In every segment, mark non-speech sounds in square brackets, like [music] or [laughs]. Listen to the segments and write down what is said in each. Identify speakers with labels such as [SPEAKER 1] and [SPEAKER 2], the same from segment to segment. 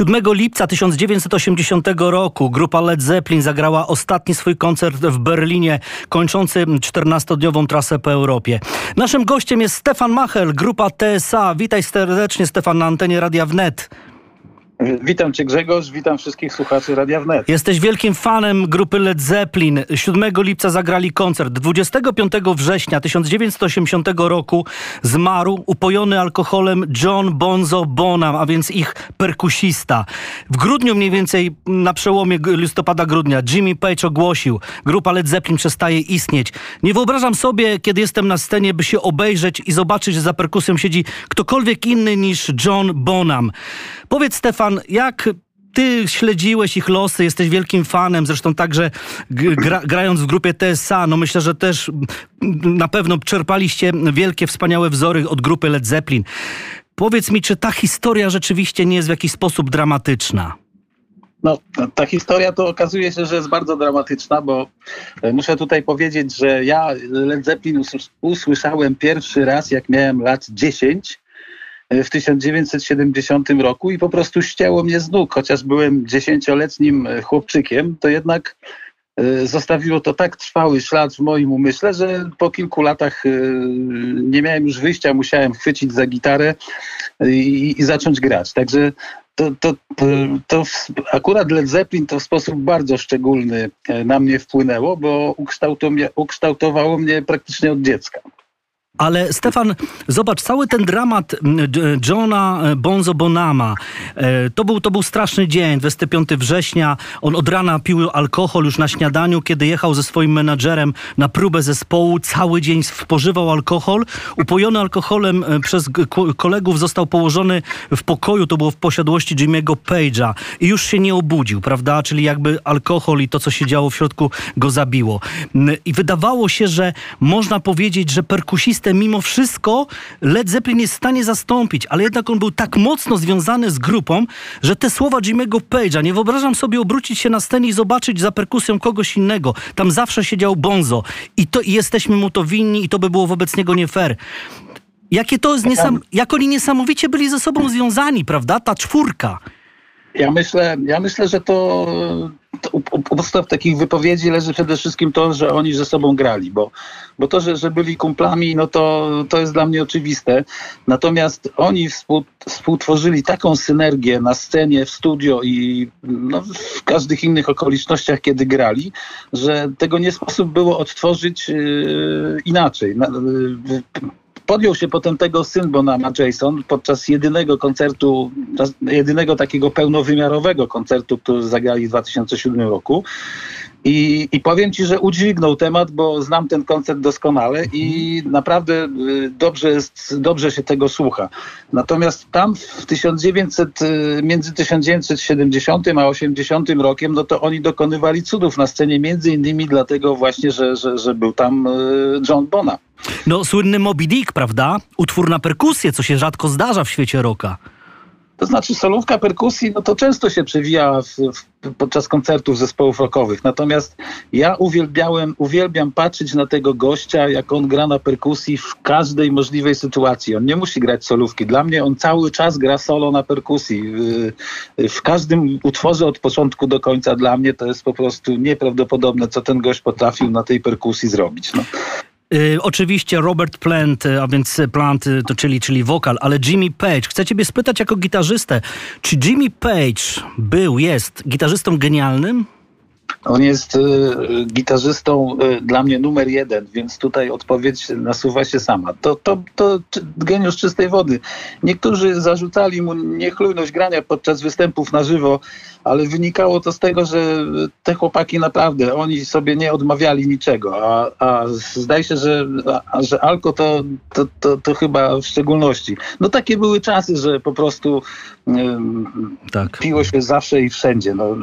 [SPEAKER 1] 7 lipca 1980 roku grupa Led Zeppelin zagrała ostatni swój koncert w Berlinie, kończący 14-dniową trasę po Europie. Naszym gościem jest Stefan Machel, grupa TSA. Witaj serdecznie, Stefan, na antenie Radia Wnet.
[SPEAKER 2] Witam Cię Grzegorz, witam wszystkich słuchaczy Radia Wnet.
[SPEAKER 1] Jesteś wielkim fanem grupy Led Zeppelin. 7 lipca zagrali koncert. 25 września 1980 roku zmarł upojony alkoholem John Bonzo Bonham, a więc ich perkusista. W grudniu mniej więcej na przełomie listopada-grudnia Jimmy Page ogłosił, grupa Led Zeppelin przestaje istnieć. Nie wyobrażam sobie, kiedy jestem na scenie, by się obejrzeć i zobaczyć, że za perkusją siedzi ktokolwiek inny niż John Bonham. Powiedz Stefan, jak ty śledziłeś ich losy, jesteś wielkim fanem, zresztą także gra, grając w grupie TSA, no myślę, że też na pewno czerpaliście wielkie, wspaniałe wzory od grupy Led Zeppelin. Powiedz mi, czy ta historia rzeczywiście nie jest w jakiś sposób dramatyczna?
[SPEAKER 2] No, ta historia to okazuje się, że jest bardzo dramatyczna, bo e, muszę tutaj powiedzieć, że ja Led Zeppelin usłyszałem pierwszy raz, jak miałem lat 10 w 1970 roku i po prostu ścięło mnie z nóg, chociaż byłem dziesięcioletnim e, chłopczykiem, to jednak e, zostawiło to tak trwały ślad w moim umyśle, że po kilku latach e, nie miałem już wyjścia, musiałem chwycić za gitarę i, i zacząć grać. Także to, to, to, to, akurat Led Zeppelin to w sposób bardzo szczególny na mnie wpłynęło, bo ukształtowało mnie praktycznie od dziecka.
[SPEAKER 1] Ale Stefan, zobacz, cały ten dramat Johna e, Bonzo Bonama, e, to był, to był straszny dzień, 25 września. On od rana pił alkohol już na śniadaniu, kiedy jechał ze swoim menadżerem na próbę zespołu. Cały dzień spożywał alkohol. Upojony alkoholem e, przez kolegów został położony w pokoju, to było w posiadłości Jimmy'ego Page'a i już się nie obudził, prawda? Czyli jakby alkohol i to, co się działo w środku go zabiło. I wydawało się, że można powiedzieć, że perkusista mimo wszystko Led Zeppelin jest w stanie zastąpić, ale jednak on był tak mocno związany z grupą, że te słowa Jimmy'ego Page'a, nie wyobrażam sobie obrócić się na scenie i zobaczyć za perkusją kogoś innego. Tam zawsze siedział Bonzo i, to, i jesteśmy mu to winni i to by było wobec niego nie fair. Jakie to jest niesam... Jak oni niesamowicie byli ze sobą związani, prawda? Ta czwórka.
[SPEAKER 2] Ja myślę, ja myślę, że to, to u, u podstaw takich wypowiedzi leży przede wszystkim to, że oni ze sobą grali, bo, bo to, że, że byli kumplami, no to, to jest dla mnie oczywiste. Natomiast oni współ, współtworzyli taką synergię na scenie, w studio i no, w każdych innych okolicznościach, kiedy grali, że tego nie sposób było odtworzyć yy, inaczej. Na, yy, podjął się potem tego syn Bonama Jason podczas jedynego koncertu, jedynego takiego pełnowymiarowego koncertu, który zagrali w 2007 roku. I, I powiem ci, że udźwignął temat, bo znam ten koncert doskonale i naprawdę y, dobrze, jest, dobrze się tego słucha. Natomiast tam w 1900, y, między 1970 a 80 rokiem, no to oni dokonywali cudów na scenie, między innymi dlatego właśnie, że, że, że był tam y, John Bona.
[SPEAKER 1] No słynny Moby Dick, prawda? Utwór na perkusję, co się rzadko zdarza w świecie rocka.
[SPEAKER 2] To znaczy solówka perkusji, no to często się przewija w, w, podczas koncertów zespołów rockowych. Natomiast ja uwielbiałem, uwielbiam patrzeć na tego gościa, jak on gra na perkusji w każdej możliwej sytuacji. On nie musi grać solówki. Dla mnie on cały czas gra solo na perkusji. W, w każdym utworze od początku do końca dla mnie to jest po prostu nieprawdopodobne, co ten gość potrafił na tej perkusji zrobić. No.
[SPEAKER 1] Y, oczywiście Robert Plant, y, a więc Plant, y, to czyli, czyli wokal, ale Jimmy Page. Chcę ciebie spytać jako gitarzystę, czy Jimmy Page był, jest gitarzystą genialnym?
[SPEAKER 2] On jest y, gitarzystą y, dla mnie numer jeden, więc tutaj odpowiedź nasuwa się sama. To, to, to geniusz czystej wody. Niektórzy zarzucali mu niechlujność grania podczas występów na żywo, ale wynikało to z tego, że te chłopaki naprawdę, oni sobie nie odmawiali niczego, a, a zdaje się, że, a, że Alko to, to, to, to, chyba w szczególności. No takie były czasy, że po prostu tak. piło się zawsze i wszędzie. No,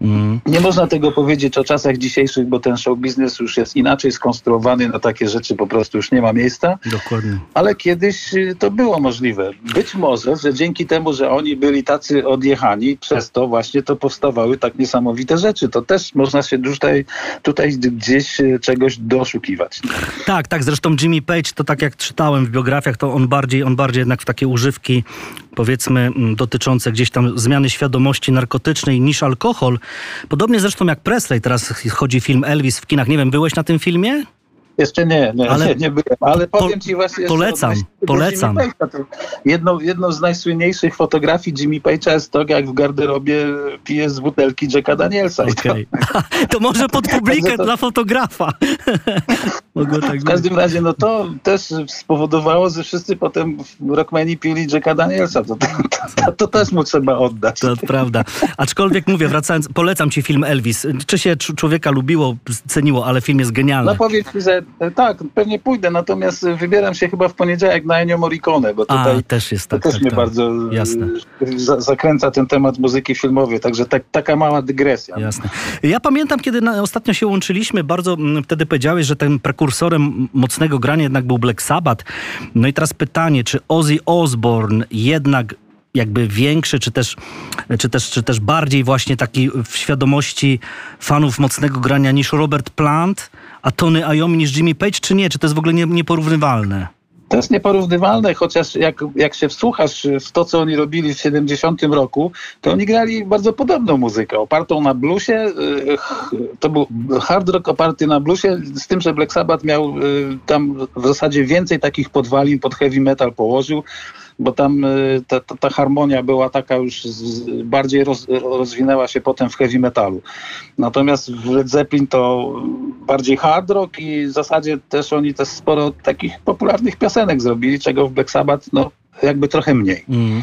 [SPEAKER 2] mm. Nie można tego powiedzieć o czasach dzisiejszych, bo ten show biznes już jest inaczej skonstruowany, na takie rzeczy po prostu już nie ma miejsca.
[SPEAKER 1] Dokładnie.
[SPEAKER 2] Ale kiedyś y, to było możliwe. Być może, że dzięki temu, że oni byli tacy odjechani, przez to właśnie to powstawały tak niesamowite rzeczy. To też można się tutaj, tutaj gdzieś e, czegoś doszukiwać.
[SPEAKER 1] Tak, tak. Zresztą Jimmy Page, to tak jak czytałem w biografiach, to on bardziej, on bardziej jednak w takie używki powiedzmy dotyczące gdzieś tam zmiany świadomości narkotycznej niż alkohol. Podobnie zresztą jak Presley, teraz chodzi film Elvis w kinach. Nie wiem, byłeś na tym filmie?
[SPEAKER 2] Jeszcze nie, nie,
[SPEAKER 1] Ale
[SPEAKER 2] nie, nie byłem, ale powiem ci właśnie...
[SPEAKER 1] polecam, polecam.
[SPEAKER 2] Page'a, Jedną, jedną z najsłynniejszych fotografii Jimmy Page'a jest to, jak w garderobie pije z butelki Jacka Danielsa. I to-. [laughs]
[SPEAKER 1] To może pod publikę [laughs]
[SPEAKER 2] to-
[SPEAKER 1] dla fotografa. [laughs] Mogło tak
[SPEAKER 2] W
[SPEAKER 1] być.
[SPEAKER 2] każdym razie, no to też spowodowało, że wszyscy potem w Rockmeni pili Jacka Danielsa. To, to, to, to też mu trzeba oddać.
[SPEAKER 1] To prawda. Aczkolwiek mówię, wracając, polecam ci film Elvis. Czy się cz- człowieka lubiło, ceniło, ale film jest genialny.
[SPEAKER 2] No powiem ci, że e, tak, pewnie pójdę, natomiast wybieram się chyba w poniedziałek na Ennio Morricone, bo
[SPEAKER 1] A,
[SPEAKER 2] tutaj
[SPEAKER 1] też jest
[SPEAKER 2] to
[SPEAKER 1] tak.
[SPEAKER 2] też
[SPEAKER 1] tak,
[SPEAKER 2] mnie
[SPEAKER 1] tak.
[SPEAKER 2] bardzo e,
[SPEAKER 1] Jasne.
[SPEAKER 2] za, zakręca ten temat muzyki filmowej, także tak, taka mała dygresja.
[SPEAKER 1] Jasne. Ja pamiętam, kiedy na, ostatnio się łączyliśmy, bardzo mm, wtedy powiedziałeś, że tym prekursorem mocnego grania jednak był Black Sabbath. No i teraz pytanie, czy Ozzy Osbourne jednak jakby większy, czy też, czy, też, czy też bardziej właśnie taki w świadomości fanów mocnego grania niż Robert Plant, a Tony Iommi niż Jimmy Page, czy nie? Czy to jest w ogóle nie, nieporównywalne?
[SPEAKER 2] To jest nieporównywalne, chociaż jak, jak się wsłuchasz w to, co oni robili w 70 roku, to oni grali bardzo podobną muzykę, opartą na bluesie. y, To był hard rock oparty na bluesie, z tym, że Black Sabbath miał y, tam w zasadzie więcej takich podwalin pod heavy metal położył, bo tam y, ta, ta, ta harmonia była taka już z, bardziej roz, rozwinęła się potem w heavy metalu. Natomiast w Led Zeppelin to bardziej hard rock i w zasadzie też oni też sporo takich popularnych piosenek zrobili, czego w Black Sabbath no jakby trochę mniej.
[SPEAKER 1] Mm.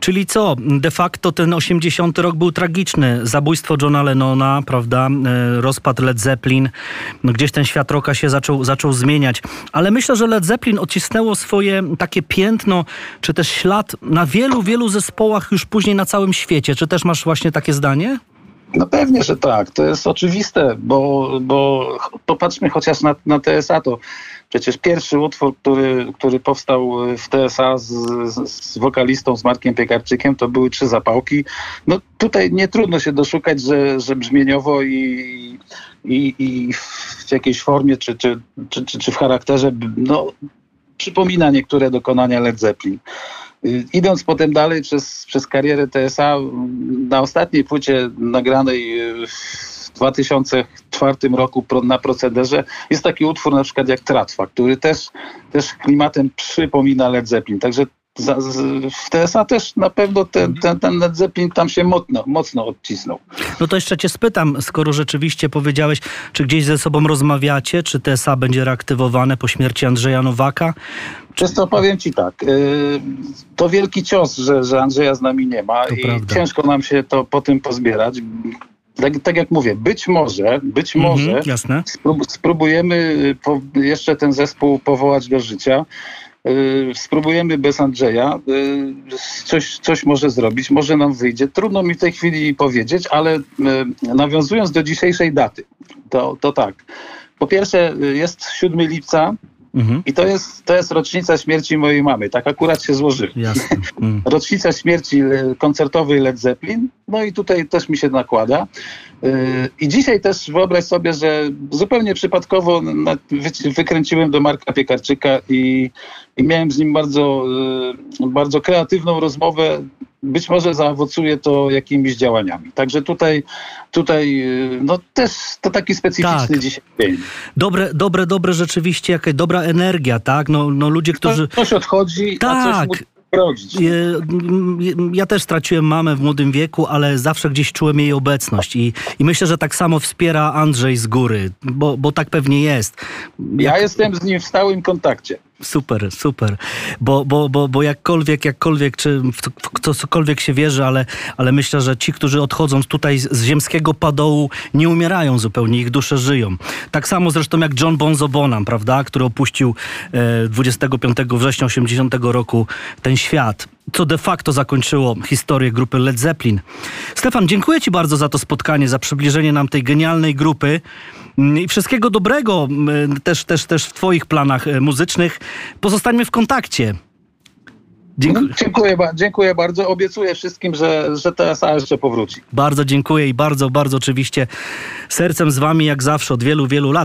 [SPEAKER 1] Czyli co? De facto ten 80 rok był tragiczny. Zabójstwo Johna Lennona, prawda? E, Rozpad Led Zeppelin. No gdzieś ten świat rocka się zaczął, zaczął zmieniać. Ale myślę, że Led Zeppelin odcisnęło swoje takie piętno, czy też ślad na wielu, wielu zespołach już później na całym świecie. Czy też masz właśnie takie zdanie?
[SPEAKER 2] No pewnie, że tak. To jest oczywiste, bo, bo popatrzmy chociaż na, na TSA. To przecież pierwszy utwór, który, który powstał w TSA z, z, z wokalistą, z Markiem Piekarczykiem, to były Trzy Zapałki. No tutaj nie trudno się doszukać, że, że brzmieniowo i, i, i w jakiejś formie, czy, czy, czy, czy, czy w charakterze, no, przypomina niektóre dokonania Led Zeppelin. Y, Idąc potem dalej przez, przez karierę TSA, mm, na ostatniej płycie nagranej y, w 2004 roku na procederze jest taki utwór na przykład jak Tratwa, który też, też klimatem przypomina Led Zeppelin. Także za, z, w TSA też na pewno ten, ten, ten Led Zeppelin tam się mocno, mocno odcisnął.
[SPEAKER 1] No to jeszcze cię spytam, skoro rzeczywiście powiedziałeś, czy gdzieś ze sobą rozmawiacie, czy TSA będzie reaktywowane po śmierci Andrzeja Nowaka?
[SPEAKER 2] Przez to powiem ci tak, y, to wielki cios, że, że Andrzeja z nami nie ma
[SPEAKER 1] To
[SPEAKER 2] i
[SPEAKER 1] prawda.
[SPEAKER 2] ciężko nam się to po tym pozbierać. Tak, tak jak mówię, być może, być może
[SPEAKER 1] Mhm, jasne.
[SPEAKER 2] sprób- spróbujemy y, po, jeszcze ten zespół powołać do życia. Y, Spróbujemy bez Andrzeja. y, Coś, coś może zrobić, może nam wyjdzie. Trudno mi w tej chwili powiedzieć, ale y, nawiązując do dzisiejszej daty, to, to tak. Po pierwsze, jest 7 lipca
[SPEAKER 1] Mhm,
[SPEAKER 2] i to jest, to jest rocznica śmierci mojej mamy. Tak akurat się złożyło. [laughs]
[SPEAKER 1] Mm.
[SPEAKER 2] Rocznica śmierci e, koncertowej Led Zeppelin. No i tutaj też mi się nakłada. Yy, I dzisiaj też wyobraź sobie, że zupełnie przypadkowo wykręciłem do Marka Piekarczyka i, i miałem z nim bardzo, yy, bardzo kreatywną rozmowę. Być może zaowocuje to jakimiś działaniami. Także tutaj, tutaj yy, no też to taki specyficzny
[SPEAKER 1] Tak.
[SPEAKER 2] dzisiaj dzień.
[SPEAKER 1] Dobre, dobre, dobre rzeczywiście, jakaś dobra energia, tak? No, no ludzie, którzy...
[SPEAKER 2] Ktoś odchodzi, a
[SPEAKER 1] Tak.
[SPEAKER 2] coś musi rodzić.
[SPEAKER 1] E, m, Ja też straciłem mamę w młodym wieku, ale zawsze gdzieś czułem jej obecność i, i myślę, że tak samo wspiera Andrzej z góry, bo, bo tak pewnie jest.
[SPEAKER 2] Ja jestem z nim w stałym kontakcie.
[SPEAKER 1] Super, super. Bo, bo, bo, bo jakkolwiek, jakkolwiek, czy w co- cokolwiek się wierzy, ale, ale myślę, że ci, którzy odchodzą tutaj z, z ziemskiego padołu, nie umierają zupełnie, ich dusze żyją. Tak samo zresztą jak John Bonzo Bonham, prawda, który opuścił e, 25 września 80 roku ten świat. Co de facto zakończyło historię grupy Led Zeppelin. Stefan, dziękuję Ci bardzo za to spotkanie, za przybliżenie nam tej genialnej grupy. I wszystkiego dobrego też, też, też w Twoich planach e, muzycznych. Pozostańmy w kontakcie. Dziękuję.
[SPEAKER 2] No, dziękuję, dziękuję bardzo. Obiecuję wszystkim, że, że TSA jeszcze powróci.
[SPEAKER 1] Bardzo dziękuję i bardzo, bardzo oczywiście sercem z Wami jak zawsze od wielu, wielu lat.